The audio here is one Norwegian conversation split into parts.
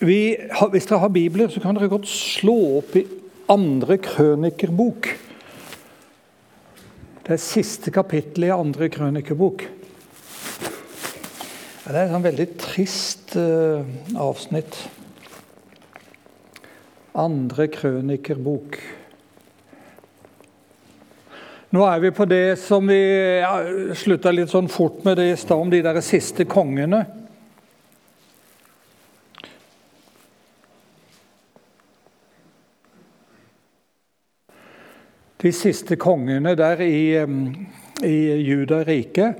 Vi, hvis dere har bibler, så kan dere godt slå opp i andre krønikerbok. Det er siste kapittel i andre krønikerbok. Det er et sånn veldig trist uh, avsnitt. Andre krønikerbok. Nå er vi på det som vi ja, slutta litt sånn fort med det i stad, om de der siste kongene. De siste kongene der i, i Juda rike.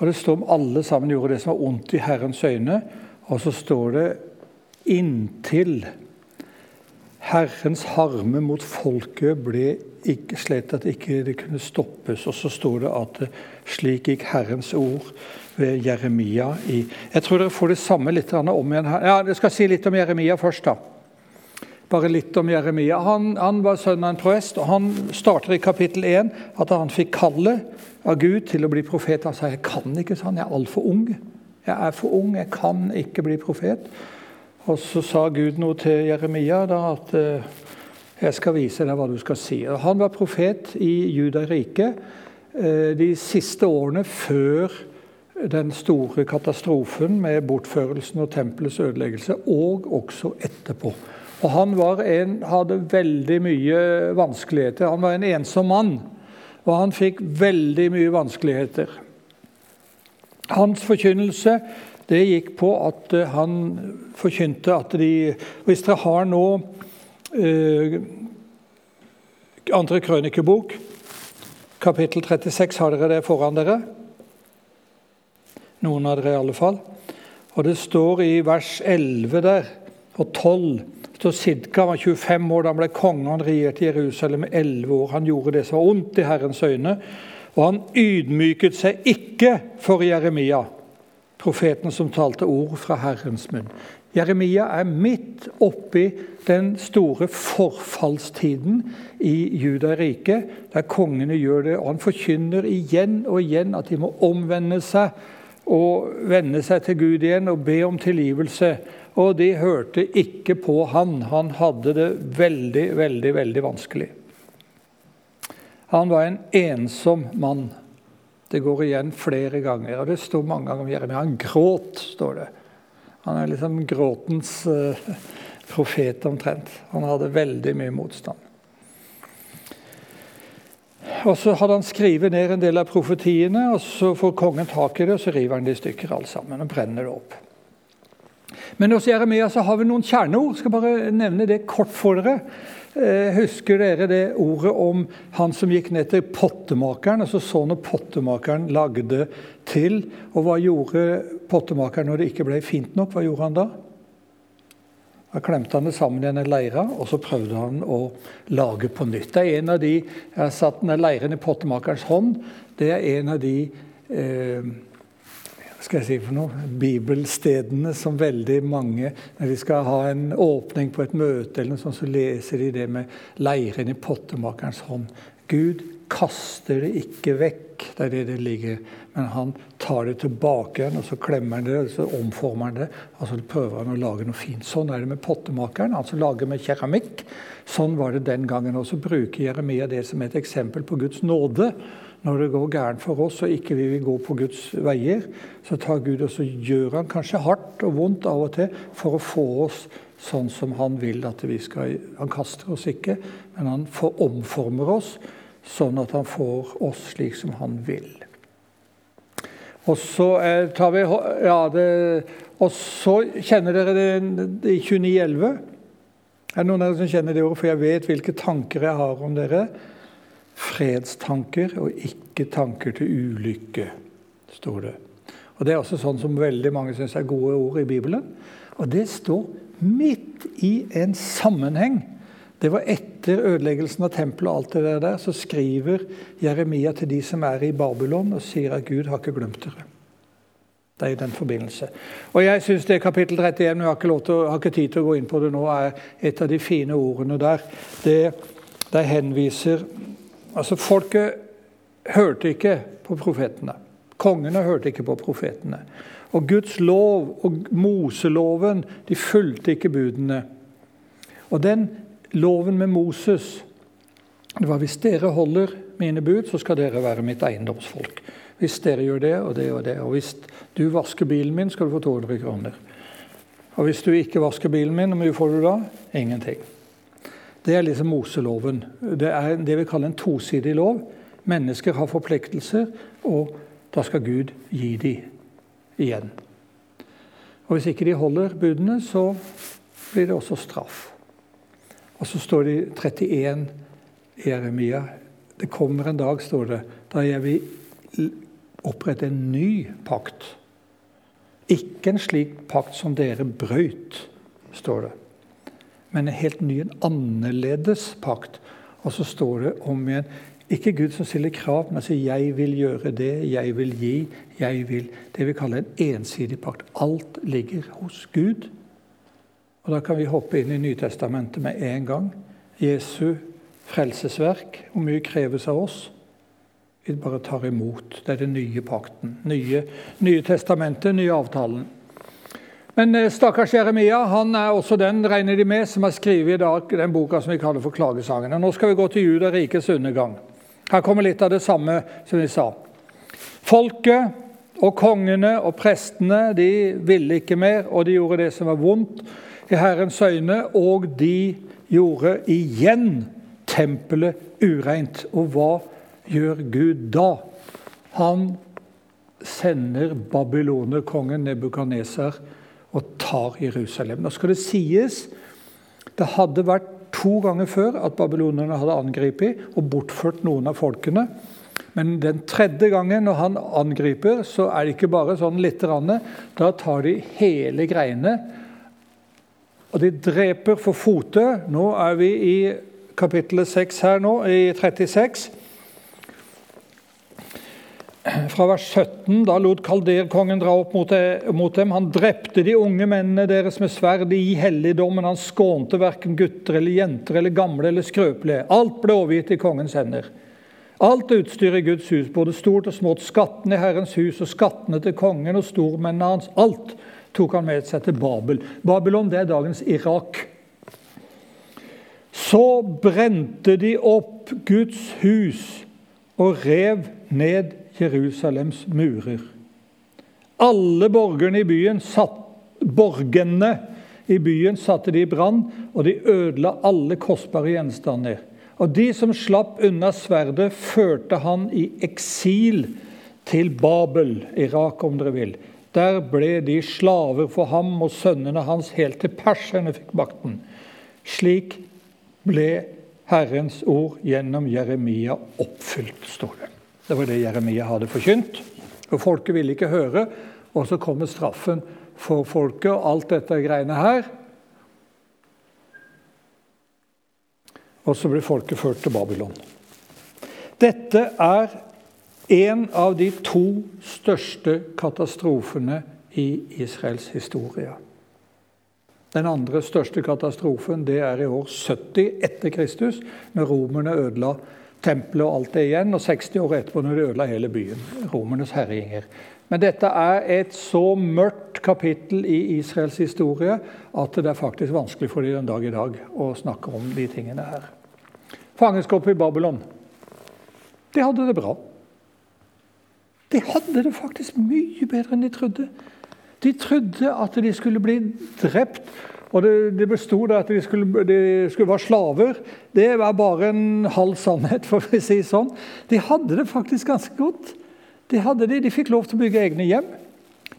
Og det står om alle sammen gjorde det som var ondt i Herrens øyne. Og så står det inntil Herrens harme mot folket ble ikke slett at ikke det kunne stoppes. Og så står det at slik gikk Herrens ord ved Jeremia i Jeg tror dere får det samme litt om igjen her. Ja, Jeg skal si litt om Jeremia først. da. Bare litt om Jeremia. Han, han var sønn av en prest, og han starter i kapittel 1 at han fikk kallet av Gud til å bli profet. Han sa jeg kan ikke, sånn, jeg er altfor ung. Jeg er for ung, jeg kan ikke bli profet. Og så sa Gud noe til Jeremia da at uh, jeg skal vise deg hva du skal si. Han var profet i Judariket uh, de siste årene før den store katastrofen med bortførelsen og tempelets ødeleggelse, og også etterpå. Og Han en, hadde veldig mye vanskeligheter. Han var en ensom mann, og han fikk veldig mye vanskeligheter. Hans forkynnelse det gikk på at eh, han forkynte at de Hvis dere har nå eh, andre krønikebok, kapittel 36, har dere det foran dere? Noen av dere i alle fall. Og det står i vers 11 der, og 12 så Sidka var 25 år da han ble konge. Han regjerte Jerusalem i 11 år. Han gjorde det som var ondt i Herrens øyne. Og han ydmyket seg ikke for Jeremia, profeten som talte ord fra Herrens munn. Jeremia er midt oppi den store forfallstiden i Judariket, der kongene gjør det. Og han forkynner igjen og igjen at de må omvende seg og vende seg til Gud igjen og be om tilgivelse og de hørte ikke på han. Han hadde det veldig, veldig, veldig vanskelig. Han var en ensom mann. Det går igjen flere ganger. og Det står mange ganger om Jeremia. Han gråt, står det. Han er liksom gråtens uh, profet omtrent. Han hadde veldig mye motstand. Og Så hadde han skrevet ned en del av profetiene, og så får kongen tak i det, og så river han det i stykker alt sammen og brenner det opp. Men hos Jeremia så har vi noen kjerneord. Jeg skal bare nevne det kort for dere. Eh, husker dere det ordet om han som gikk ned til pottemakeren og så så når pottemakeren lagde til? Og hva gjorde pottemakeren når det ikke ble fint nok? Hva gjorde han da? Da klemte han det sammen i en leire, og så prøvde han å lage på nytt. Det er en av de, Jeg har satt denne leiren i pottemakerens hånd. Det er en av de eh, skal jeg si for noe, bibelstedene som veldig mange Når de skal ha en åpning på et møte, eller noe sånt, så leser de det med leiren i pottemakerens hånd. Gud kaster det ikke vekk, det er det det ligger. Men han tar det tilbake igjen, og så klemmer han det, og så omformer han det. og så prøver han å lage noe fint. Sånn er det med pottemakeren, altså lager med keramikk. Sånn var det den gangen. Og så bruker Jeremia det som et eksempel på Guds nåde når det går gærent for oss og ikke vi vil gå på Guds veier, så tar Gud og så gjør han kanskje hardt og vondt av og til for å få oss sånn som han vil at vi skal Han kaster oss ikke, men han omformer oss sånn at han får oss slik som han vil. Og så eh, tar vi ja, det, Og så kjenner dere det i 2911. Er det noen av dere som kjenner det ordet? For jeg vet hvilke tanker jeg har om dere fredstanker og ikke tanker til ulykke, står det. Og Det er også sånn som veldig mange syns er gode ord i Bibelen. Og det står midt i en sammenheng. Det var etter ødeleggelsen av tempelet og alt det der. Så skriver Jeremia til de som er i Babylon, og sier at Gud har ikke glemt dere. Det er i den forbindelse. Og jeg syns det kapittel 31, men jeg har ikke, til, har ikke, tid til å gå inn på det nå, er et av de fine ordene der. Det, det henviser Altså, Folket hørte ikke på profetene. Kongene hørte ikke på profetene. Og Guds lov og Moseloven de fulgte ikke budene. Og den loven med Moses det var hvis dere holder mine bud, så skal dere være mitt eiendomsfolk. Hvis dere gjør det og det og det. Og hvis du vasker bilen min, skal du få 200 kroner. Og hvis du ikke vasker bilen min, hvor mye får du da? Ingenting. Det er liksom Moseloven. Det er det vi kaller en tosidig lov. Mennesker har forpliktelser, og da skal Gud gi dem igjen. Og Hvis ikke de holder budene, så blir det også straff. Og så står det i 31 Jeremia Det kommer en dag, står det, da jeg vil opprette en ny pakt. Ikke en slik pakt som dere brøyt, står det. Men en helt ny, en annerledes pakt. Og så står det om igjen ikke Gud som stiller krav, men sier 'jeg vil gjøre det, jeg vil gi', jeg vil Det vi kaller en ensidig pakt. Alt ligger hos Gud. Og Da kan vi hoppe inn i Nytestamentet med en gang. Jesu frelsesverk. Hvor mye kreves av oss? Vi bare tar imot. Det er den nye pakten. Nye, nye testamentet, nye avtalen. Men eh, stakkars Jeremia han er også den regner de med, som har skrevet i dag den boka som vi kaller for Klagesangene. Nå skal vi gå til Juda rikets undergang. Her kommer litt av det samme som vi sa. Folket og kongene og prestene de ville ikke mer, og de gjorde det som var vondt i Herrens øyne, og de gjorde igjen tempelet ureint. Og hva gjør Gud da? Han sender babylonerkongen Nebukadneser og tar Jerusalem. Nå skal det sies det hadde vært to ganger før at babylonerne hadde angrepet og bortført noen av folkene. Men den tredje gangen når han angriper, så er det ikke bare sånn lite grann. Da tar de hele greiene, og de dreper for fote. Nå er vi i kapittelet 6 her nå, i 36 fra vers 17. Da lot kalderkongen dra opp mot, mot, dem. Han drepte de unge mennene deres med sverd i helligdommen. Han skånte verken gutter eller jenter eller gamle eller skrøpelige. Alt ble overgitt i kongens hender. Alt utstyret i Guds hus, både stort og smått, skattene i Herrens hus og skattene til kongen og stormennene hans, alt tok han med seg til Babel. Babylon det er dagens Irak. Så brente de opp Guds hus og rev ned Jerusalems murer. Alle borgerne i byen satt, borgene i byen satte de i brann, og de ødela alle kostbare gjenstander. Og de som slapp unna sverdet, førte han i eksil til Babel, Irak om dere vil. Der ble de slaver for ham og sønnene hans helt til perserne fikk makten. Slik ble Herrens ord gjennom Jeremia oppfylt, står det. Det var det Jeremia hadde forkynt. Og Folket ville ikke høre, og så kommer straffen for folket og alt dette greiene her. Og så blir folket ført til Babylon. Dette er en av de to største katastrofene i Israels historie. Den andre største katastrofen det er i år 70 etter Kristus, når romerne ødela tempelet og alt det igjen, og 60 år etterpå når de ødela hele byen. Romernes herjinger. Men dette er et så mørkt kapittel i Israels historie at det er faktisk vanskelig for dem den dag i dag å snakke om de tingene her. Fangenskapet i Babylon. De hadde det bra. De hadde det faktisk mye bedre enn de trodde. De trodde at de skulle bli drept og det, det besto at de skulle, de skulle, være slaver. Det var bare en halv sannhet, for å si sånn. De hadde det faktisk ganske godt. De, det. de fikk lov til å bygge egne hjem.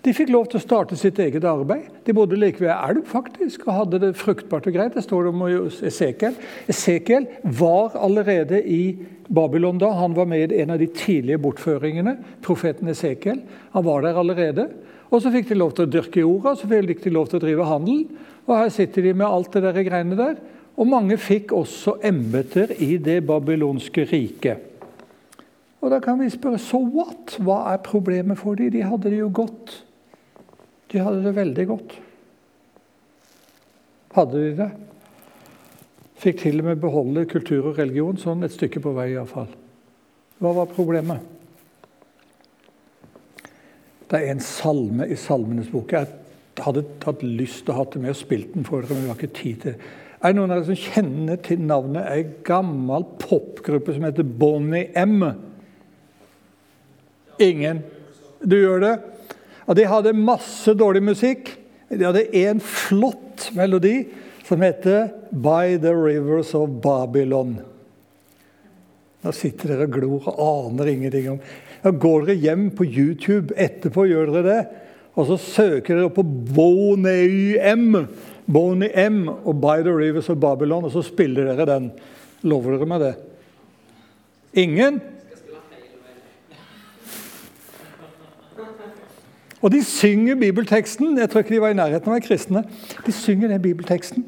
De fikk lov til å starte sitt eget arbeid. De bodde like ved elv faktisk, og hadde det fruktbart og greit. Det står det om Esekiel. Esekiel var allerede i Babylon da. Han var med i en av de tidlige bortføringene. Profeten Esekiel. Han var der allerede. Og så fikk de lov til å dyrke jorda, så fikk de lov til å drive handel. Og her sitter de med alt det der greiene der. Og mange fikk også embeter i det babylonske riket. Og da kan vi spørre so what? Hva er problemet for dem? De hadde det jo godt. De hadde det veldig godt. Hadde de det? Fikk til og med beholde kultur og religion sånn et stykke på vei iallfall. Hva var problemet? Det er en salme i Salmenes bok. Jeg hadde hatt lyst til å ha det med og spilt den for dere, men vi har ikke tid til det. Er det noen av dere som kjenner til navnet ei gammel popgruppe som heter Bonnie M? Ingen? Du gjør det? Og De hadde masse dårlig musikk. De hadde en flott melodi som heter 'By the Rivers of Babylon'. Da sitter dere og glor og aner ingenting om Da går dere hjem på YouTube etterpå, gjør dere det, og så søker dere på Boney M. Boney M og 'By the Rivers of Babylon', og så spiller dere den. Lover dere meg det? Ingen? Og de synger bibelteksten. Jeg tror ikke de var i nærheten av å være kristne. De synger den bibelteksten.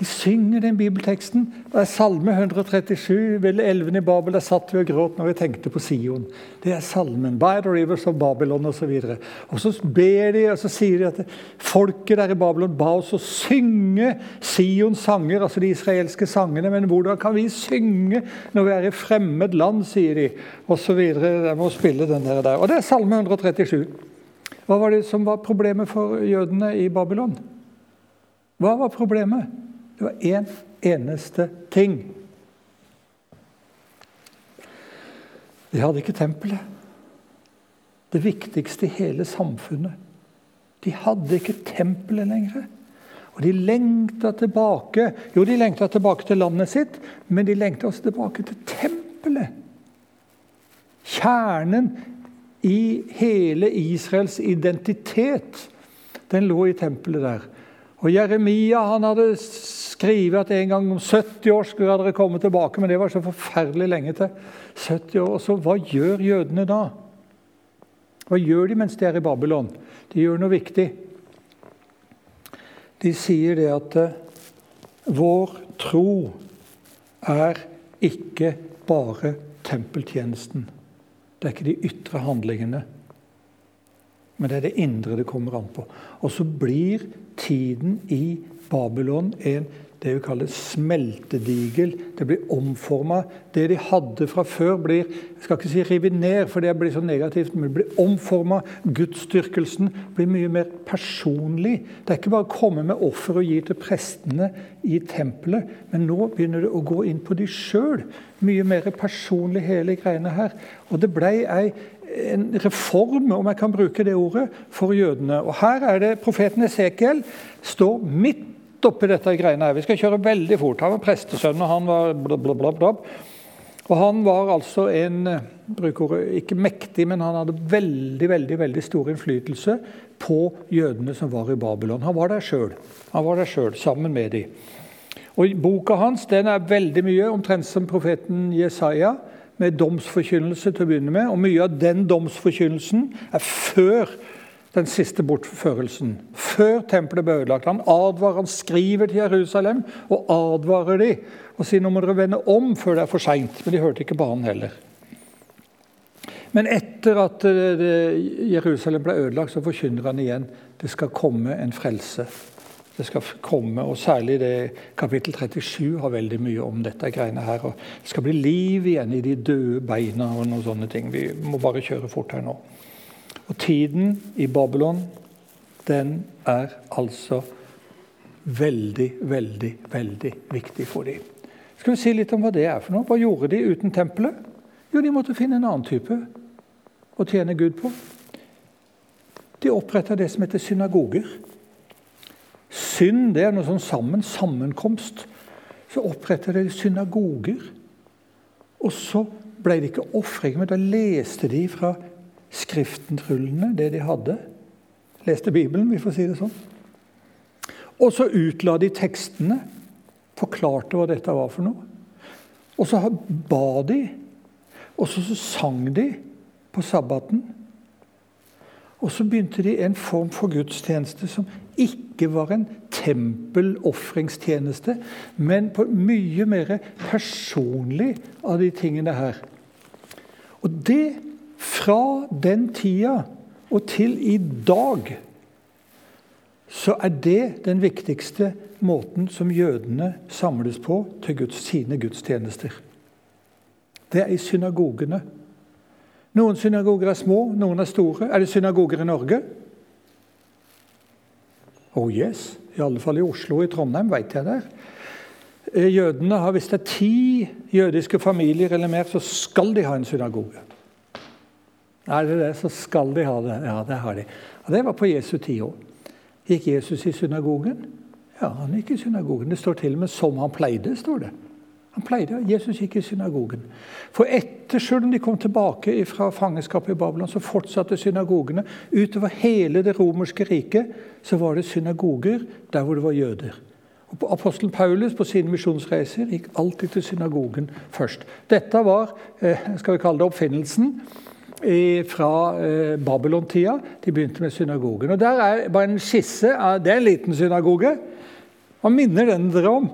De synger den bibelteksten. Det er Salme 137, vel elven i Babel. Der satt vi og gråt når vi tenkte på Sion. Det er salmen. By the rivers of Babylon osv. Og, og så ber de, og så sier de at folket der i Babylon ba oss å synge Sions sanger, altså de israelske sangene. Men hvordan kan vi synge når vi er i fremmed land, sier de. Og så videre. Jeg må spille den der. Og det er Salme 137. Hva var det som var problemet for jødene i Babylon? Hva var problemet? Det var én en eneste ting. De hadde ikke tempelet. Det viktigste i hele samfunnet. De hadde ikke tempelet lenger. Og de lengta tilbake Jo, de lengta tilbake til landet sitt, men de lengta også tilbake til tempelet. Kjernen i hele Israels identitet, den lå i tempelet der. Og Jeremia han hadde skrevet at en gang om 70 år skulle dere komme tilbake, men det var så forferdelig lenge til. 70 år, og så Hva gjør jødene da? Hva gjør de mens de er i Babylon? De gjør noe viktig. De sier det at eh, vår tro er ikke bare tempeltjenesten. Det er ikke de ytre handlingene. Men det er det indre det kommer an på. Og så blir tiden i Babylon en det vi kaller smeltedigel. Det blir omforma. Det de hadde fra før, blir jeg skal ikke si revet ned, for det blir så negativt, men det blir omforma. Gudsdyrkelsen blir mye mer personlig. Det er ikke bare å komme med offer og gi til prestene i tempelet, men nå begynner det å gå inn på de sjøl. Mye mer personlig, hele greiene her. Og det ble ei en reform, om jeg kan bruke det ordet, for jødene. Og Her er det profeten Esekiel står midt oppi dette greiene her. Vi skal kjøre veldig fort. Han var prestesønn, og han var blablabla. blab, blab, blab. Og Han var altså en bruker ikke mektig, men han hadde veldig veldig, veldig stor innflytelse på jødene som var i Babylon. Han var der sjøl, sammen med dem. Og Boka hans den er veldig mye omtrent som profeten Jesaja med domsforkynnelse til å begynne med. Og mye av den domsforkynnelsen er før den siste bortførelsen. Før tempelet ble ødelagt. Han advarer, han skriver til Jerusalem og advarer de, og sier nå må dere vende om før det er for seint. Men de hørte ikke på han heller. Men etter at eh, Jerusalem ble ødelagt, så forkynner han igjen det skal komme en frelse det skal komme. Og særlig det kapittel 37 har veldig mye om dette greiene her. og Det skal bli liv igjen i de døde beina og noen sånne ting. Vi må bare kjøre fort her nå. Og tiden i Babylon, den er altså veldig, veldig, veldig viktig for dem. Skal vi si litt om hva det er for noe? Hva gjorde de uten tempelet? Jo, de måtte finne en annen type å tjene Gud på. De oppretta det som heter synagoger. Synd det er noe sånn sammen, sammenkomst. Så oppretter de synagoger. Og så ble det ikke ofring, men da leste de fra skriftenrullene, det de hadde. Leste Bibelen, vi får si det sånn. Og så utla de tekstene. Forklarte hva dette var for noe. Og så ba de. Og så sang de på sabbaten. Og så begynte de en form for gudstjeneste som ikke var en tempelofringstjeneste, men på mye mer personlig av de tingene her. Og det fra den tida og til i dag så er det den viktigste måten som jødene samles på til Guds, sine gudstjenester. Det er i synagogene. Noen synagoger er små, noen er store. Er det synagoger i Norge? Oh yes. I alle fall i Oslo og i Trondheim vet jeg det. Eh, jødene har, Hvis det er ti jødiske familier eller mer, så skal de ha en synagoge. Er det det, så skal de ha det. Ja, det har de. Og Det var på Jesu tid òg. Gikk Jesus i synagogen? Ja, han gikk i synagogen. Det står til og med 'som han pleide'. står det. Han pleide, Jesus gikk i synagogen. For etter, selv om de kom tilbake fra fangenskapet i Babylon, så fortsatte synagogene. Utover hele det romerske riket så var det synagoger der hvor det var jøder. Og Apostelen Paulus på sine misjonsreiser gikk alltid til synagogen først. Dette var eh, skal vi kalle det oppfinnelsen fra eh, Babylon-tida. De begynte med synagogen. Og Der er bare en skisse Det er en liten synagoge. Hva minner den dere om?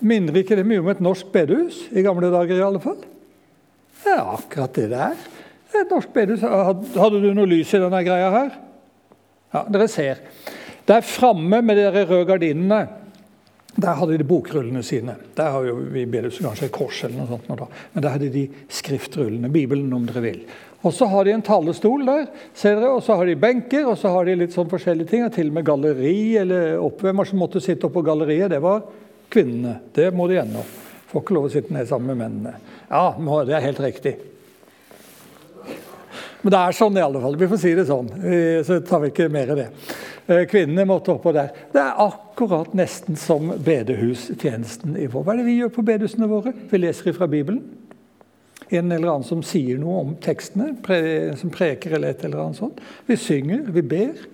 Minner ikke det mye om et norsk bedehus? I gamle dager, i alle fall? Det er akkurat det det er. Et norsk bedehus. Hadde du noe lys i denne greia her? Ja, dere ser. Der framme med de røde gardinene der hadde de bokrullene sine. Der har jo vi bedehuset kanskje et kors, eller noe sånt. Da. Men der hadde de skriftrullene. Bibelen, om dere vil. Og så har de en talerstol der, ser dere, og så har de benker og så har de litt sånn forskjellige ting. Til og med galleri eller oppvemmer som måtte sitte oppe på galleriet? Det var kvinnene. Det må de ennå. Får ikke lov å sitte ned sammen med mennene. Ja, det er helt riktig. Men det er sånn i alle fall. Vi får si det sånn. Så tar vi ikke mer i det. Eh, kvinnene måtte oppå der. Det er akkurat nesten som bedehustjenesten i vår. Hva er det vi gjør på bedehusene våre? Vi leser fra Bibelen. En eller annen som sier noe om tekstene, som preker eller et eller annet sånt. Vi synger, vi ber.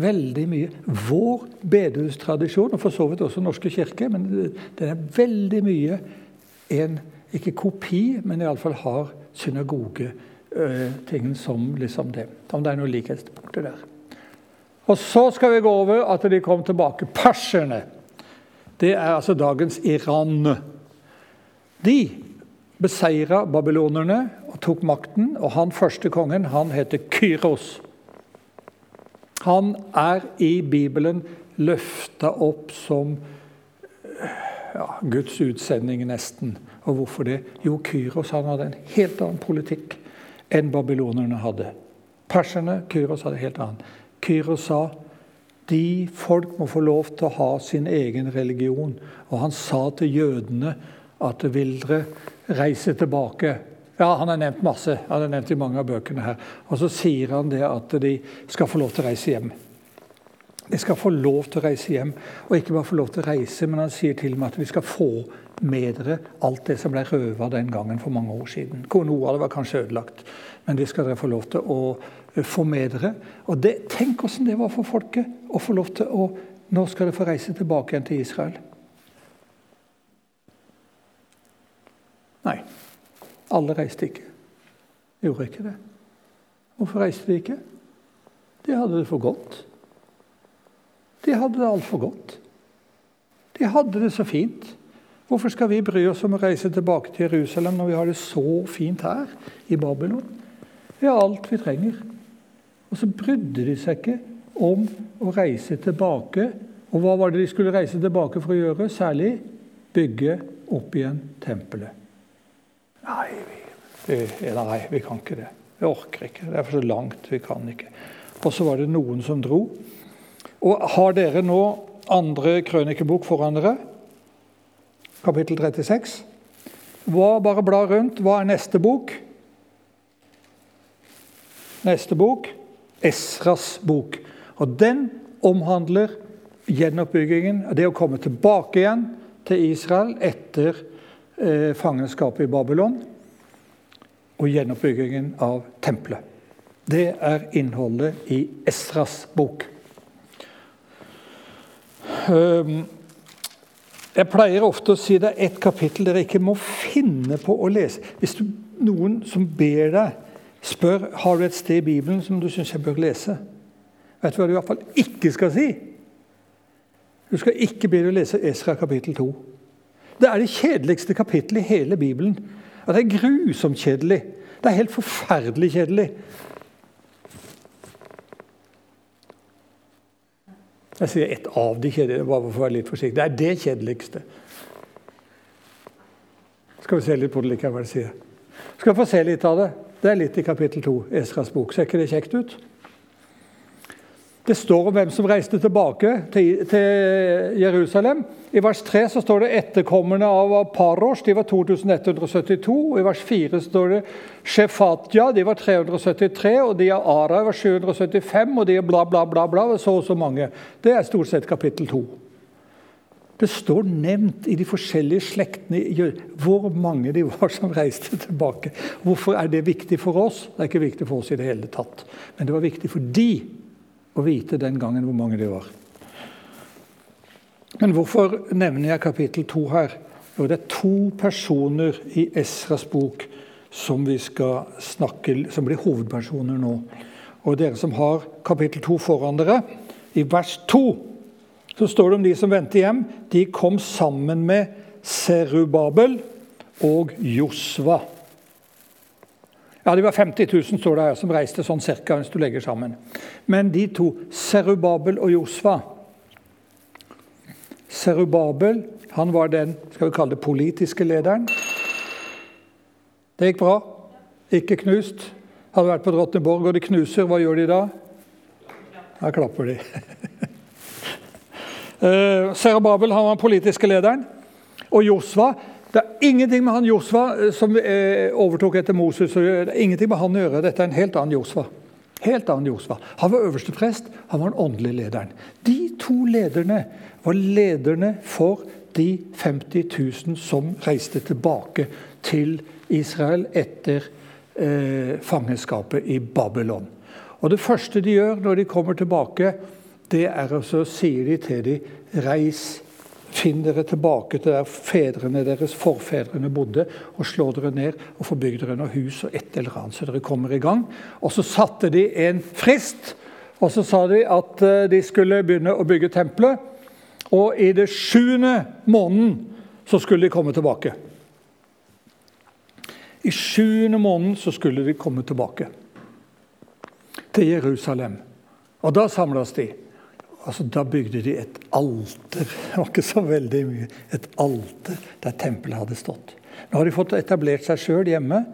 Veldig mye. Vår bedehustradisjon, og for så vidt også Norske kirke, men det er veldig mye en ikke kopi, men iallfall har synagogetingen som liksom det. Om det er noe likhetspunkter der. Og så skal vi gå over at de kom tilbake. Perserne. Det er altså dagens Iran. De beseira babylonerne og tok makten. Og han første kongen han heter Kyros. Han er i Bibelen løfta opp som ja, Guds utsending, nesten. Og hvorfor det? Jo, Kyros han hadde en helt annen politikk enn babylonerne hadde. Perserne, Kyros, hadde helt annen. Kyros sa de folk må få lov til å ha sin egen religion. Og han sa til jødene at vil dere reise tilbake? Ja, Han har nevnt masse. Han har nevnt i mange av bøkene her. Og så sier han det at de skal få lov til å reise hjem. De skal få lov til å reise hjem, og ikke bare få lov til å reise, men han sier til og med at vi skal få med dere alt det som ble røva den gangen for mange år siden. Noe av det var kanskje ødelagt, men det skal dere få lov til å Eh, få med dere. Og det, Tenk hvordan det var for folket å få lov til å Nå skal dere få reise tilbake igjen til Israel. Nei, alle reiste ikke. Gjorde ikke det. Hvorfor reiste de ikke? De hadde det for godt. De hadde det altfor godt. De hadde det så fint. Hvorfor skal vi bry oss om å reise tilbake til Jerusalem når vi har det så fint her i Babylon? Vi har alt vi trenger. Og så brydde de seg ikke om å reise tilbake. Og hva var det de skulle reise tilbake for å gjøre? Særlig bygge opp igjen tempelet. Nei vi, nei, vi kan ikke det. Vi orker ikke. Det er for så langt. Vi kan ikke. Og så var det noen som dro. Og har dere nå andre krønikebok foran dere? Kapittel 36. Hva, bare bla rundt. Hva er neste bok? Neste bok Esras bok. Og Den omhandler gjenoppbyggingen, det å komme tilbake igjen til Israel etter fangenskapet i Babylon, og gjenoppbyggingen av tempelet. Det er innholdet i Esras bok. Um, jeg pleier ofte å si det er ett kapittel dere ikke må finne på å lese. Hvis du, noen som ber deg Spør har du et sted i Bibelen som du syns jeg bør lese. Vet du hva du i hvert fall ikke skal si? Du skal ikke be deg lese Esra kapittel 2. Det er det kjedeligste kapittelet i hele Bibelen. Det er grusomt kjedelig. Det er helt forferdelig kjedelig. Jeg sier ett av de kjedelige, bare for å være litt forsiktig. Det er det kjedeligste. Skal vi se litt på det likevel, sier. Skal få se litt av det. Det er litt i kapittel 2, Esras bok. Ser ikke det kjekt ut? Det står om hvem som reiste tilbake til, til Jerusalem. I vers 3 så står det 'etterkommerne av Parosh'. De var 2172. Og I vers 4 står det 'Shefatya'. De var 373. Og de av Ara var 775. Og de er bla, bla, bla, bla. Så og så mange. Det er stort sett kapittel 2. Det står nevnt i de forskjellige slektene hvor mange de var som reiste tilbake. Hvorfor er det viktig for oss? Det er ikke viktig for oss i det hele tatt. Men det var viktig for de å vite den gangen hvor mange det var. Men hvorfor nevner jeg kapittel to her? Jo, det er to personer i Esras bok som vi skal snakke, som blir hovedpersoner nå. Og dere som har kapittel to foran dere, i vers to så står det om de som vendte hjem. De kom sammen med Serubabel og Josva. Ja, Det var 50 000 står det her, som reiste sånn cirka, hvis du legger sammen. Men de to, Serubabel og Josva Serubabel han var den skal vi kalle det, politiske lederen. Det gikk bra. Ikke knust. Hadde vært på Drottenborg, og de knuser. Hva gjør de da? Da klapper de. uh, Serubabel han var den politiske lederen. Og Josva det er ingenting med han Josva eh, som eh, overtok etter Moses. Det er ingenting med han å gjøre. Dette er en helt annen Josva. Helt annen Josva. Han var øverste prest, han var den åndelige lederen. De to lederne var lederne for de 50 000 som reiste tilbake til Israel etter eh, fangenskapet i Babylon. Og Det første de gjør når de kommer tilbake, det er å si til dem reis Finn dere tilbake til der fedrene deres, forfedrene bodde, og slå dere ned og få bygd dere noe hus og et eller annet, så dere kommer i gang. Og så satte de en frist, og så sa de at eh, de skulle begynne å bygge tempelet. Og i det sjuende måneden så skulle de komme tilbake. I sjuende måneden så skulle de komme tilbake til Jerusalem. Og da samles de altså, Da bygde de et alter. Det var ikke så veldig mye. Et alter der tempelet hadde stått. Nå har de fått etablert seg sjøl hjemme.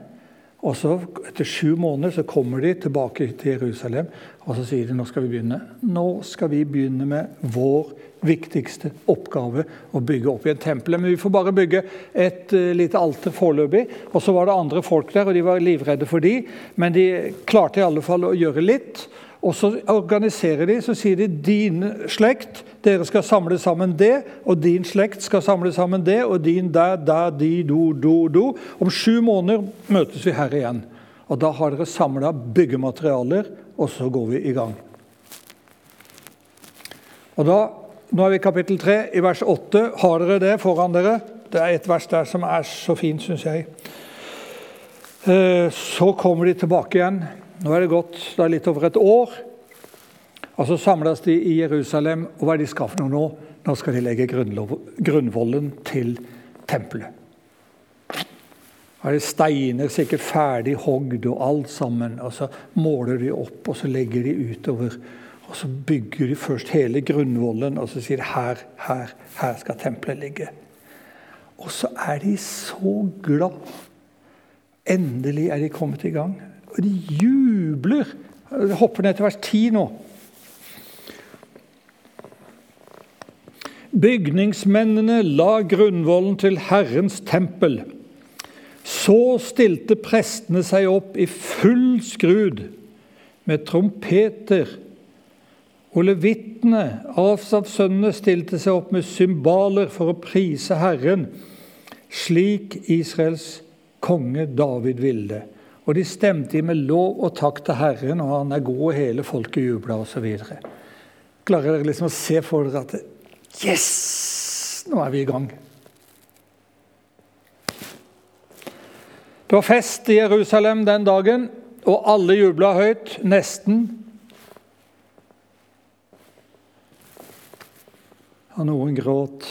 og så Etter sju måneder så kommer de tilbake til Jerusalem og så sier de nå skal vi begynne. Nå skal vi begynne med vår viktigste oppgave, å bygge opp igjen tempelet. Men vi får bare bygge et uh, lite alter foreløpig. Og så var det andre folk der, og de var livredde for de, men de klarte i alle fall å gjøre litt. Og så organiserer de, så sier de din slekt, dere skal samle sammen det, og din slekt skal samle sammen det, og din der, der, de, do, do, do. Om sju måneder møtes vi her igjen. Og da har dere samla byggematerialer, og så går vi i gang. Og da, Nå er vi i kapittel 3, i vers 8. Har dere det foran dere? Det er et vers der som er så fint, syns jeg. Eh, så kommer de tilbake igjen. Nå er det gått det er litt over et år. Og Så samles de i Jerusalem, og hva er de skal for noe nå? Nå skal de legge grunnvollen til tempelet. Da er det steiner sikkert ferdig hogd og alt sammen. og Så måler de opp og så legger de utover. Og Så bygger de først hele grunnvollen og så sier de, her, her, her skal tempelet ligge. Og så er de så glad. Endelig er de kommet i gang. Og de jubler. Jeg hopper ned til vers 10 nå. Bygningsmennene la grunnvollen til Herrens tempel. Så stilte prestene seg opp i full skrud med trompeter. Og levitene, Asafsønnene, stilte seg opp med symbaler for å prise Herren, slik Israels konge David ville. Og de stemte med lov og takk til Herren, og han er god, og hele folket jubla osv. Klarer dere liksom å se for dere at Yes! Nå er vi i gang. Det var fest i Jerusalem den dagen, og alle jubla høyt. Nesten. Og noen gråt.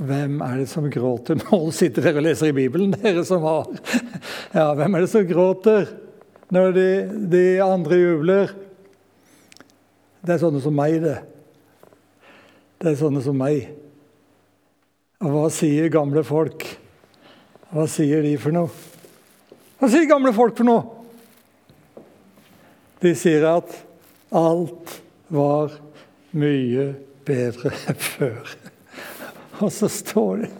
Hvem er det som gråter? Nå sitter dere og leser i Bibelen, dere som har Ja, hvem er det som gråter når de, de andre jubler? Det er sånne som meg, det. Det er sånne som meg. Og hva sier gamle folk? Hva sier de for noe? Hva sier gamle folk for noe? De sier at alt var mye bedre før. Og så står det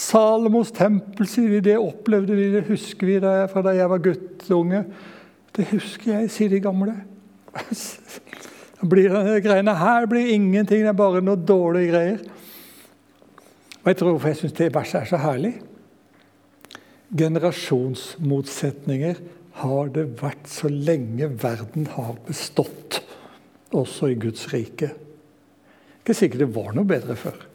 Salomos tempel, sier de. Det opplevde vi, det husker vi da jeg, fra da jeg var guttunge. Det husker jeg, sier de gamle. Blir denne greiene her blir ingenting, det er bare noe dårlige greier. Og jeg tror hvorfor jeg syns det verset er så herlig. Generasjonsmotsetninger har det vært så lenge verden har bestått, også i Guds rike. Ikke sikkert det var noe bedre før.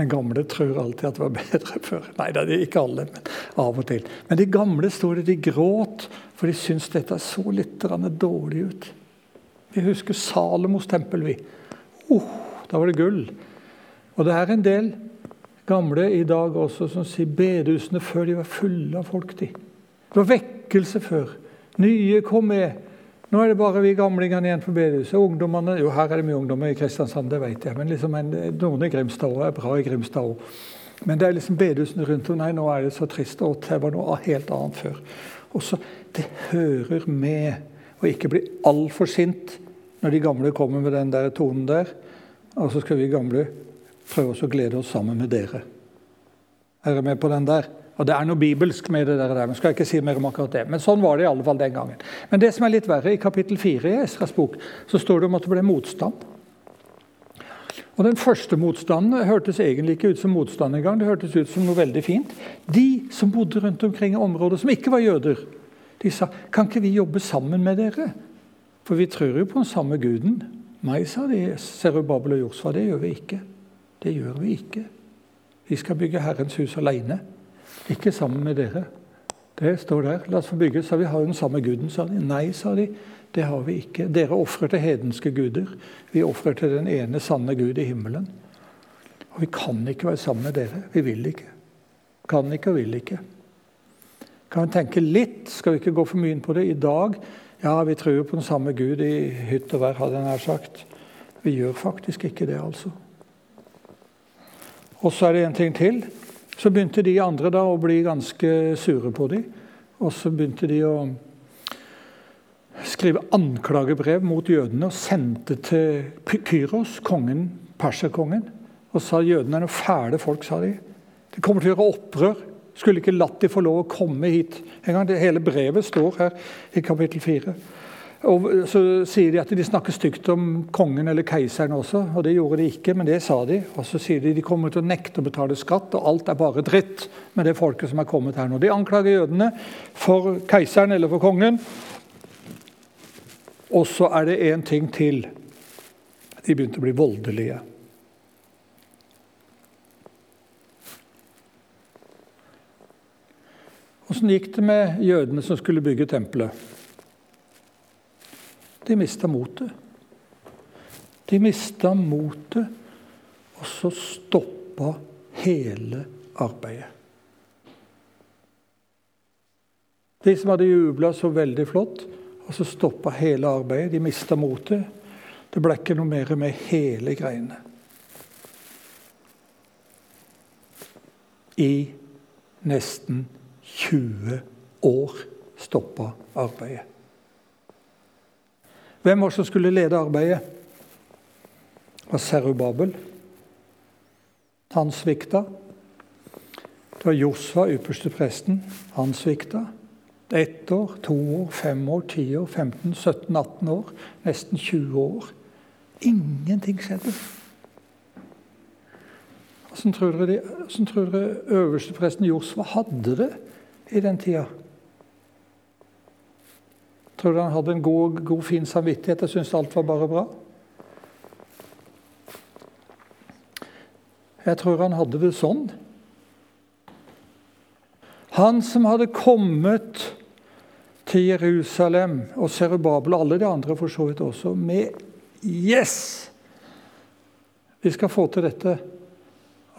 Men gamle tror alltid at det var bedre før. Nei, er ikke alle, men av og til. Men de gamle står det, de gråt, for de syns dette så litt dårlig ut. Vi husker Salomos tempel, vi. Oh, da var det gull. Og det er en del gamle i dag også som sier bedehusene før de var fulle av folk. de. Det var vekkelse før. Nye kom med. Nå er det bare vi gamlingene igjen på bedehuset. Ungdommene, jo Her er det mye ungdommer i Kristiansand, det vet jeg. Men liksom en, noen i Grimstad òg er bra i Grimstad òg. Men det er liksom bedehusene rundt om. Nei, nå er det så trist. Og det var noe helt annet før. Og så, Det hører med å ikke bli altfor sint når de gamle kommer med den der tonen der. Og så skal vi gamle prøve oss å glede oss sammen med dere. Er dere med på den der? Og Det er noe bibelsk med det der, men skal ikke si mer om akkurat det. Men sånn var det i alle fall den gangen. Men det som er litt verre, i kapittel 4 i Esras bok så står det om at det ble motstand. Og Den første motstanden hørtes egentlig ikke ut som motstand engang. Det hørtes ut som noe veldig fint. De som bodde rundt omkring i områder som ikke var jøder, de sa kan ikke vi jobbe sammen med dere? For vi tror jo på den samme guden. Nei, sa de, Serubabel og Josfa, det gjør vi ikke. Det gjør vi ikke. Vi skal bygge Herrens hus alene, ikke sammen med dere. Det står der. La oss få bygge, sa vi har den samme guden, sa de. Nei, sa de. Det har vi ikke. Dere ofrer til hedenske guder. Vi ofrer til den ene sanne Gud i himmelen. Og vi kan ikke være sammen med dere. Vi vil ikke. Kan ikke og vil ikke. Kan vi tenke litt, skal vi ikke gå for mye inn på det, i dag Ja, vi tror på den samme Gud i hytt og vær, hadde jeg nær sagt. Vi gjør faktisk ikke det, altså. Og så er det en ting til. Så begynte de andre da å bli ganske sure på dem. Og så begynte de å skrive anklagebrev mot jødene og sendte til Kyros, kongen, perserkongen, og sa jødene er noen fæle folk. sa de. De kommer til å gjøre opprør. Skulle ikke latt de få lov å komme hit en gang. Hele brevet står her i kapittel 4. Og Så sier de at de snakker stygt om kongen eller keiseren også. og Det gjorde de ikke, men det sa de. Og så sier de de kommer til å nekte å betale skatt, og alt er bare dritt med det folket som er kommet her nå. De anklager jødene for keiseren eller for kongen. Og så er det én ting til. De begynte å bli voldelige. Åssen gikk det med jødene som skulle bygge tempelet? De mista motet. De mista motet, og så stoppa hele arbeidet. De som hadde jubla så veldig flott, og så stoppa hele arbeidet. De mista motet. Det ble ikke noe mer med hele greiene. I nesten 20 år stoppa arbeidet. Hvem var det som skulle lede arbeidet? Det var Serubabel. Han svikta. Det var Josfa, ypperste presten. Han svikta. Ett år, to år, fem år, ti år, 15, 17, 18 år. Nesten 20 år. Ingenting skjedde. Hvordan tror dere, de, hvordan tror dere øverstepresten Josfa hadde det i den tida? Tror du han hadde en god, god fin samvittighet og syntes alt var bare bra? Jeg tror han hadde det sånn. Han som hadde kommet til Jerusalem og Serubabel, og alle de andre for så vidt også, med 'Yes! Vi skal få til dette.'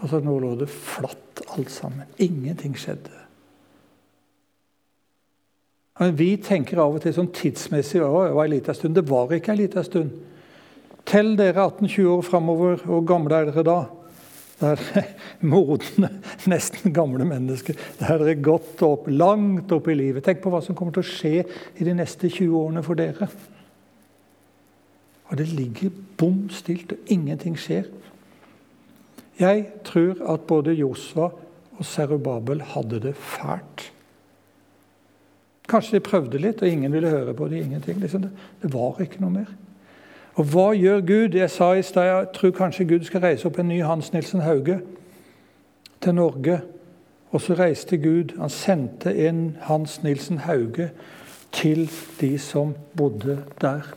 Altså, Nå lå det flatt alt sammen. Ingenting skjedde. Men vi tenker av og til sånn tidsmessig å, det var en liten stund. Det var ikke en liten stund. Tell dere 18-20 år framover. Hvor gamle er dere da? Da er modne, nesten gamle mennesker. Da er dere gått opp, langt opp i livet. Tenk på hva som kommer til å skje i de neste 20 årene for dere. Og det ligger bom stilt, og ingenting skjer. Jeg tror at både Josva og Serubabel hadde det fælt. Kanskje de prøvde litt, og ingen ville høre på det. ingenting. Liksom det, var ikke noe mer. Og hva gjør Gud? Jeg sa i stad jeg tror kanskje Gud skal reise opp en ny Hans Nilsen Hauge til Norge. Og så reiste Gud. Han sendte inn Hans Nilsen Hauge til de som bodde der.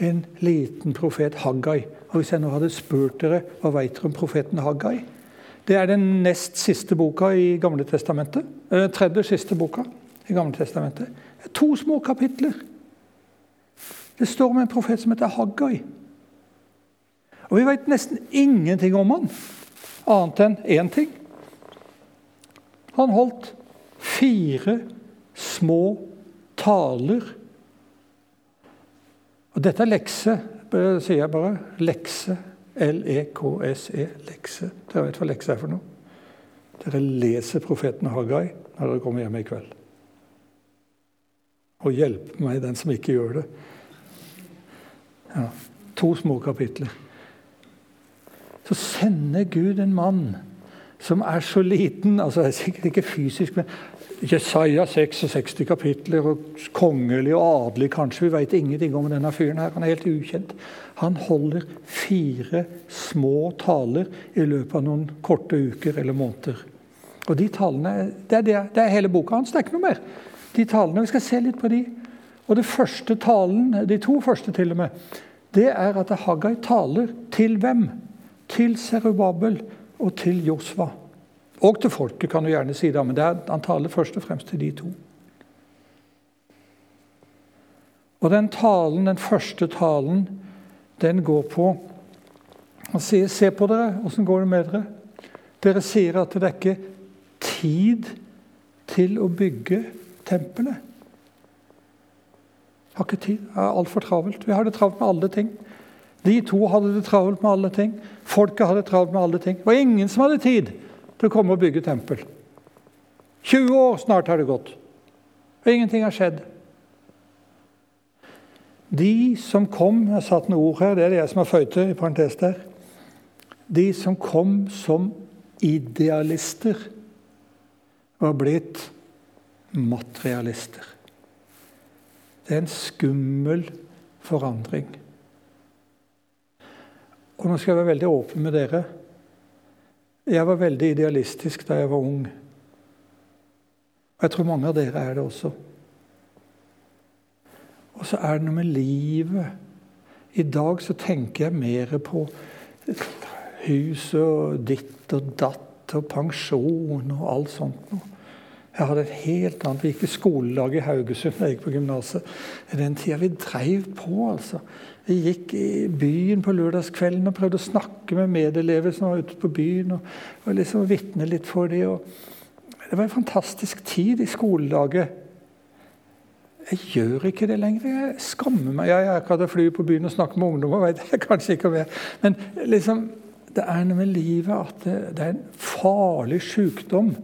En liten profet, Haggai. Og Hvis jeg nå hadde spurt dere hva vet dere om profeten Haggai Det er den nest siste boka i Gamle Testamentet. Eh, tredje siste boka i Gamle Testamentet. To små kapitler. Det står om en profet som heter Haggai. Og vi vet nesten ingenting om han, annet enn én ting. Han holdt fire små taler. Og dette er lekse, sier jeg bare. Lekse. L-e-k-s-e. -E, lekse. Dere vet hva lekse er for noe? Dere leser profeten Haggai når dere kommer hjem i kveld. Og hjelp meg, den som ikke gjør det. Ja, to små kapitler. Så sender Gud en mann som er så liten altså det er Sikkert ikke fysisk, men Jesaja 66 kapitler, og kongelig og adelig kanskje. Vi vet ingenting om denne fyren. her, Han er helt ukjent. Han holder fire små taler i løpet av noen korte uker eller måneder. Og de talene, Det er, det, det er hele boka hans. Det er ikke noe mer. De talene, Vi skal se litt på de. Og det første talen, De to første til og med, det er at Haggai taler til hvem? Til Serubabel og til Josva. Og til folket, kan du gjerne si det, men er, han taler først og fremst til de to. Og den talen, den første talen, den går på Han sier, 'Se på dere, åssen går det med dere?' Dere sier at det er ikke tid til å bygge tempelet. Har ikke tid. Det er altfor travelt. Vi har det travelt med alle ting. De to hadde det travelt med alle ting. Folket hadde det travelt med alle ting. Det var ingen som hadde tid til å komme og bygge tempel. 20 år snart har det gått, og ingenting har skjedd. De som kom Jeg satt noen ord her, det er det jeg som har føyte i parentes der. De som kom som idealister, var blitt materialister. Det er en skummel forandring. Og nå skal jeg være veldig åpen med dere. Jeg var veldig idealistisk da jeg var ung. Og jeg tror mange av dere er det også. Og så er det noe med livet. I dag så tenker jeg mer på hus og ditt og datt og pensjon og alt sånt noe. Jeg hadde et helt annet Vi gikk i skolelag i Haugesund da jeg gikk på gymnaset. I den tida vi dreiv på, altså. Vi gikk i byen på lørdagskvelden og prøvde å snakke med medelever som var ute på byen. og, og liksom vitne litt for dem. Det var en fantastisk tid i skolelaget. Jeg gjør ikke det lenger. Jeg skammer meg. Jeg er ikke å fly på byen og snakke med ungdommer. vet jeg kanskje ikke om jeg Men liksom, det er noe med livet at det, det er en farlig sykdom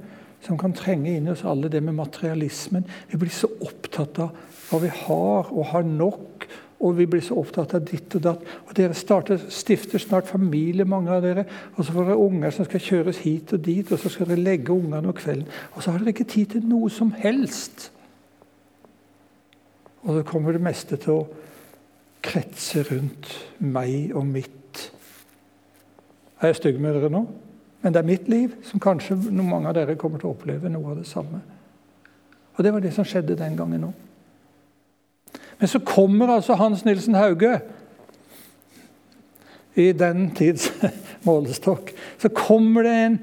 som kan trenge inn i oss alle, det med materialismen. Vi blir så opptatt av hva vi har, og har nok. Og vi blir så opptatt av ditt og datt. Og Dere starter, stifter snart familie, mange av dere. Og så får dere unger som skal kjøres hit og dit, og så skal dere legge ungene om kvelden. Og så har dere ikke tid til noe som helst. Og så kommer det meste til å kretse rundt meg og mitt. Er jeg stygg med dere nå? Men det er mitt liv som kanskje mange av dere kommer til å oppleve noe av det samme. Og det var det som skjedde den gangen òg. Men så kommer altså Hans Nilsen Hauge i den tids målestokk. Så kommer det en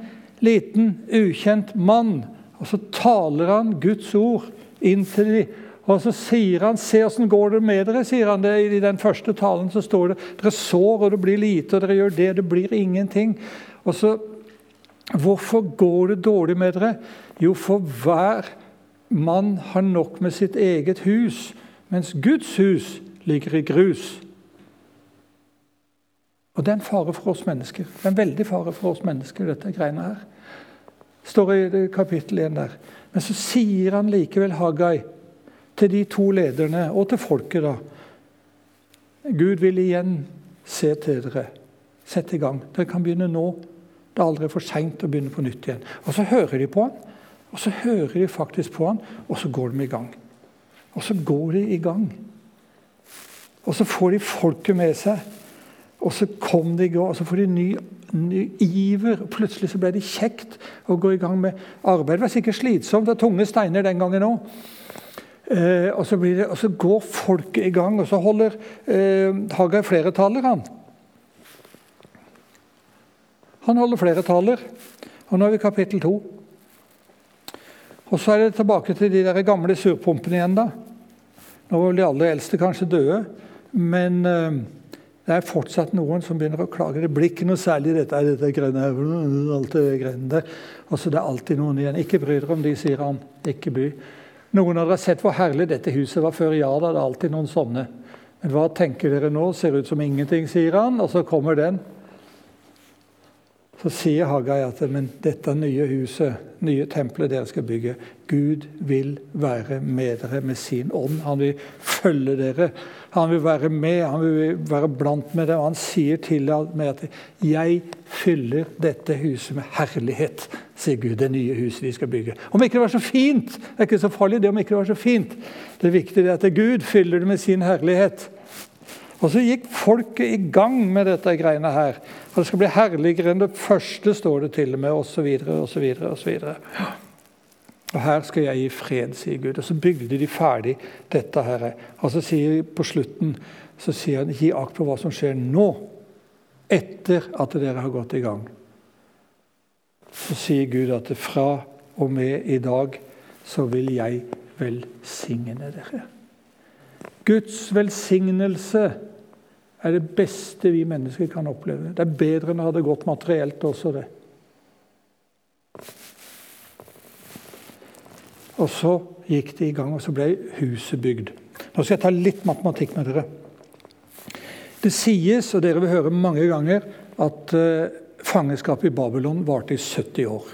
liten, ukjent mann, og så taler han Guds ord inn til dem. Og så sier han 'Se åssen går det med dere', sier han det. I den første talen så står det 'Dere sår, og det blir lite, og dere gjør det, det blir ingenting'. Og så Hvorfor går det dårlig med dere? Jo, for hver mann har nok med sitt eget hus, mens Guds hus ligger i grus. Og det er en fare for oss mennesker. Det er en veldig fare for oss mennesker, dette greiene her. står i kapittel 1 der. Men så sier han likevel Hagai til de to lederne og til folket, da. Gud vil igjen se til dere. Sett i gang. Dere kan begynne nå. Det er aldri for seint å begynne på nytt igjen. Og så hører de på han, og så hører de faktisk på han, og så går de i gang. Og så går de i gang. Og så får de folket med seg. Og så kom de i går, og så får de ny, ny iver. Plutselig så ble det kjekt å gå i gang med arbeid. Det var sikkert slitsomt. Det var tunge steiner den gangen òg. Eh, og, og, så går folket i gang, og så holder eh, Hagai flere taler, han. Han holder flere taler. Og nå er vi i kapittel to. Og så er det tilbake til de der gamle surpumpene igjen. da. Nå var de aller eldste kanskje døde, men eh, det er fortsatt noen som begynner å klage. Det blir ikke noe særlig dette, dette greiene her. Alt det greiene der. Altså, det er alltid noen igjen. Ikke bry dere om de, sier han. Ikke by. Noen av dere har sett hvor herlig dette huset var før. Ja da, det er alltid noen sånne. Men hva tenker dere nå? Ser ut som ingenting, sier han. Og så kommer den. Så sier Hagai at men dette nye huset, nye tempelet dere skal bygge Gud vil være med dere med sin ånd. Han vil følge dere. Han vil være med, han vil være blant med dere. Og han sier til meg at 'jeg fyller dette huset med herlighet', sier Gud. Det nye huset vi skal bygge. Om ikke det var så fint, det er ikke så farlig det om ikke det var så fint. Det viktige er at Gud fyller det med sin herlighet. Og så gikk folket i gang med dette greiene her. Og det skal bli herligere enn det første, står det til og med, osv., osv., osv. Og her skal jeg gi fred, sier Gud. Og så bygde de ferdig dette her. Og så sier på slutten så sier han, gi akt på hva som skjer nå, etter at dere har gått i gang. Så sier Gud at fra og med i dag så vil jeg velsigne dere. Guds velsignelse er det beste vi mennesker kan oppleve. Det er bedre enn det hadde gått materielt også, det. Og så gikk de i gang, og så ble huset bygd. Nå skal jeg ta litt matematikk med dere. Det sies, og dere vil høre mange ganger, at uh, fangenskapet i Babylon varte i 70 år.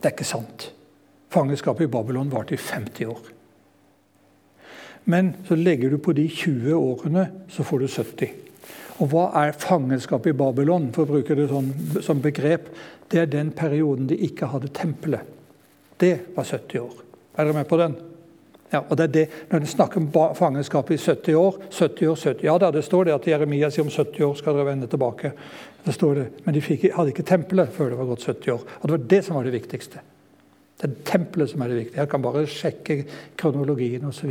Det er ikke sant. Fangenskapet i Babylon varte i 50 år. Men så legger du på de 20 årene, så får du 70. Og hva er fangenskap i Babylon, for å bruke det sånn, som begrep? Det er den perioden de ikke hadde tempelet. Det var 70 år. Er dere med på den? Ja, og det er det, Når en snakker om fangenskap i 70 år 70 år, 70, Ja da, det står det at Jeremia sier om 70 år skal dere vende tilbake. Det står det, Men de fikk, hadde ikke tempelet før det var gått 70 år. Og Det var det som var det viktigste. Det er tempelet som er det viktige. Jeg kan bare sjekke kronologien osv.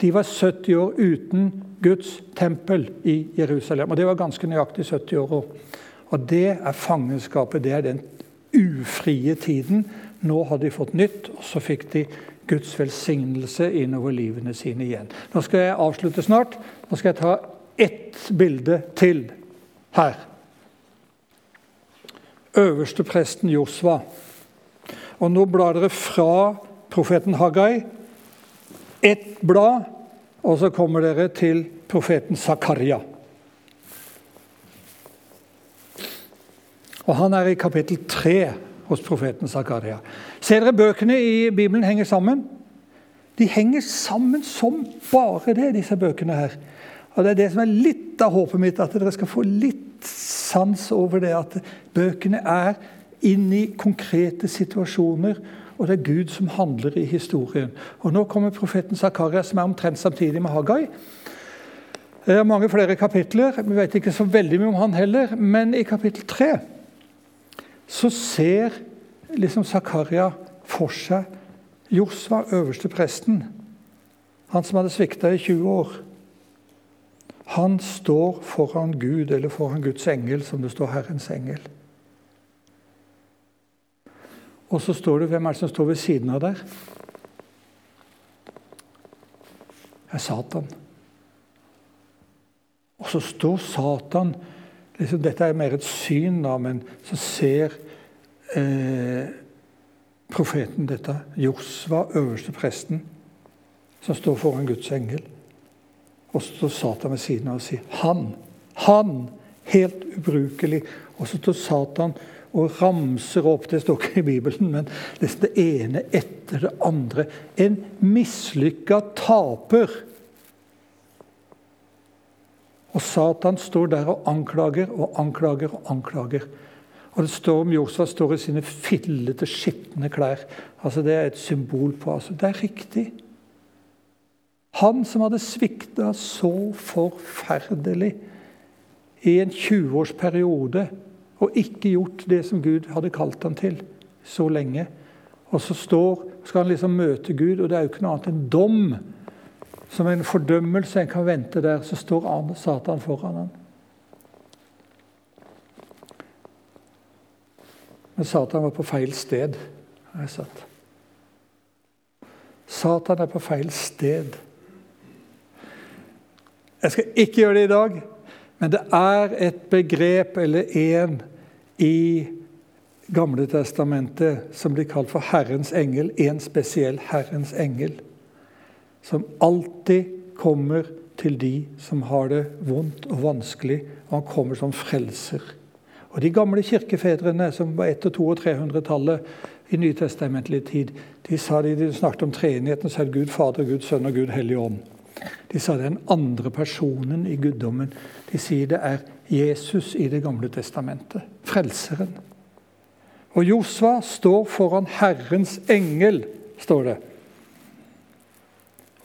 De var 70 år uten Guds tempel i Jerusalem. Og det var ganske nøyaktig 70 år. Og det er fangenskapet. Det er den ufrie tiden. Nå har de fått nytt, og så fikk de Guds velsignelse innover livene sine igjen. Nå skal jeg avslutte snart. Nå skal jeg ta ett bilde til her. Øverstepresten Josva og nå blar dere fra profeten Haggai, ett blad, og så kommer dere til profeten Zakaria. Og Han er i kapittel tre hos profeten Zakaria. Ser dere bøkene i Bibelen henger sammen? De henger sammen som bare det, disse bøkene her. Og Det er det som er litt av håpet mitt, at dere skal få litt sans over det at bøkene er inn i konkrete situasjoner. Og det er Gud som handler i historien. Og Nå kommer profeten Zakaria, som er omtrent samtidig med Hagai. Det er mange flere kapitler. Vi vet ikke så veldig mye om han heller. Men i kapittel tre så ser liksom Zakaria for seg Josva, øverste presten. Han som hadde svikta i 20 år. Han står foran Gud, eller foran Guds engel, som det står Herrens engel. Og så står det Hvem er det som står ved siden av deg? Det er Satan. Og så står Satan liksom, Dette er mer et syn, da, men så ser eh, profeten dette. Josva, øverste presten, som står foran Guds engel. Og så står Satan ved siden av og sier Han, han Helt ubrukelig. Og så står Satan og ramser opp Det står ikke i Bibelen, men det ene etter det andre. En mislykka taper. Og Satan står der og anklager og anklager og anklager. Og det står om Josfa står i sine fillete, skitne klær. Altså Det er et symbol på altså Det er riktig. Han som hadde svikta så forferdelig i en 20-årsperiode og ikke gjort det som Gud hadde kalt ham til så lenge. Og så står, skal han liksom møte Gud, og det er jo ikke noe annet enn dom. Som en fordømmelse en kan vente der. Så står Satan foran ham. Men Satan var på feil sted, har jeg sett. Satan er på feil sted. Jeg skal ikke gjøre det i dag, men det er et begrep eller en i Gamle testamentet som blir kalt for Herrens engel. En spesiell Herrens engel. Som alltid kommer til de som har det vondt og vanskelig, og han kommer som frelser. Og De gamle kirkefedrene som var 100-, 200- og 300-tallet i nytestamentlig tid, de, sa de, de snakket om treenigheten, så er det Gud Fader, Gud Sønn og Gud Hellig Ånd. De sa den andre personen i guddommen. De sier det er Jesus i Det gamle testamentet. Frelseren. Og Josva står foran Herrens engel, står det.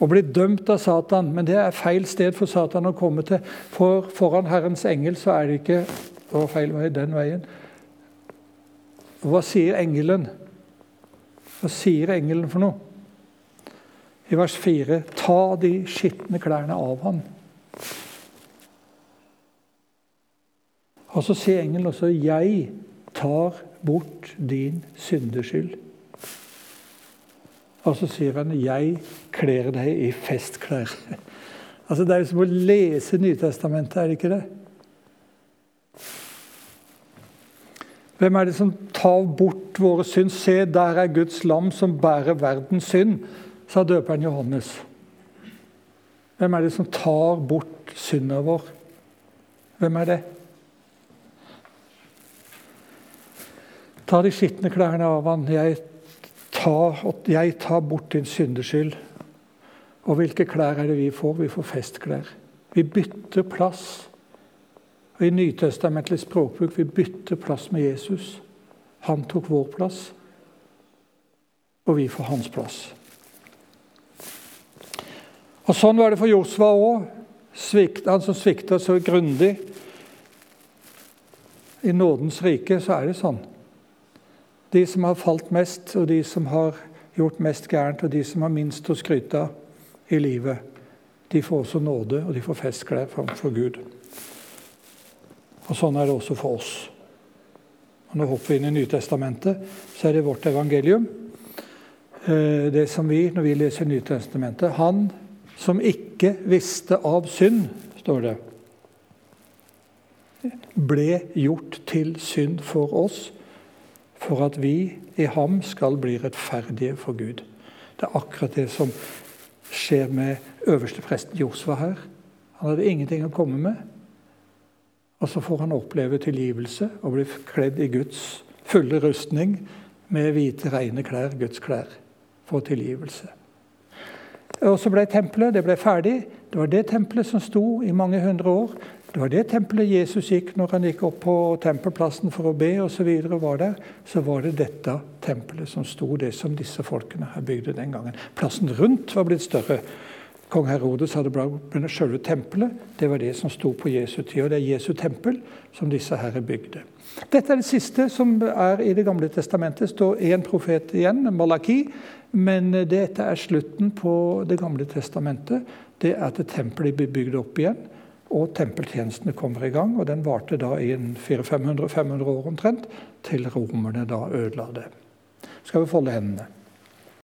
Og blir dømt av Satan. Men det er feil sted for Satan å komme til. For foran Herrens engel så er det ikke det var feil vei den veien. Hva sier engelen? Hva sier engelen for noe? i vers 4.: Ta de skitne klærne av ham. Og så sier engelen også 'Jeg tar bort din syndeskyld'. Og så sier han 'Jeg kler deg i festklær'. Altså Det er jo som å lese Nytestamentet, er det ikke det? Hvem er det som tar bort våre synd? Se, der er Guds lam som bærer verdens synd sa døperen Johannes. Hvem er det som tar bort synda vår? Hvem er det? Ta de skitne klærne av han. Jeg tar, jeg tar bort din syndeskyld. Og hvilke klær er det vi får? Vi får festklær. Vi bytter plass. Og I nytestamentlig språkbruk vi bytter plass med Jesus. Han tok vår plass, og vi får hans plass. Og Sånn var det for Josva òg. Han som svikta så grundig. I nådens rike så er det sånn. De som har falt mest, og de som har gjort mest gærent, og de som har minst å skryte av i livet, de får også nåde, og de får festklær framfor Gud. Og Sånn er det også for oss. Og Nå hopper vi inn i Nytestamentet, så er det vårt evangelium. Eh, det som vi, når vi leser Nytestamentet Han som ikke visste av synd, står det, ble gjort til synd for oss, for at vi i ham skal bli rettferdige for Gud. Det er akkurat det som skjer med øverstepresten Josva her. Han hadde ingenting å komme med. Og så får han oppleve tilgivelse og bli kledd i Guds fulle rustning med hvite, rene klær, Guds klær, for tilgivelse. Og så ble tempelet det ble ferdig. Det var det tempelet som sto i mange hundre år. Det var det tempelet Jesus gikk når han gikk opp på tempelplassen for å be osv. Var der, så var det dette tempelet som sto, det som disse folkene her bygde den gangen. Plassen rundt var blitt større. Kong Herodes hadde blitt selve tempelet. Det var det som sto på Jesu tid. Og det er Jesu tempel som disse her bygde. Dette er det siste som er i Det gamle testamentet. Det står én profet igjen, Malaki. Men dette er slutten på Det gamle testamentet. Det er at tempelet blir bygd opp igjen, og tempeltjenestene kommer i gang. og Den varte da i 400-500 år omtrent, til romerne da ødela det. Skal vi folde hendene.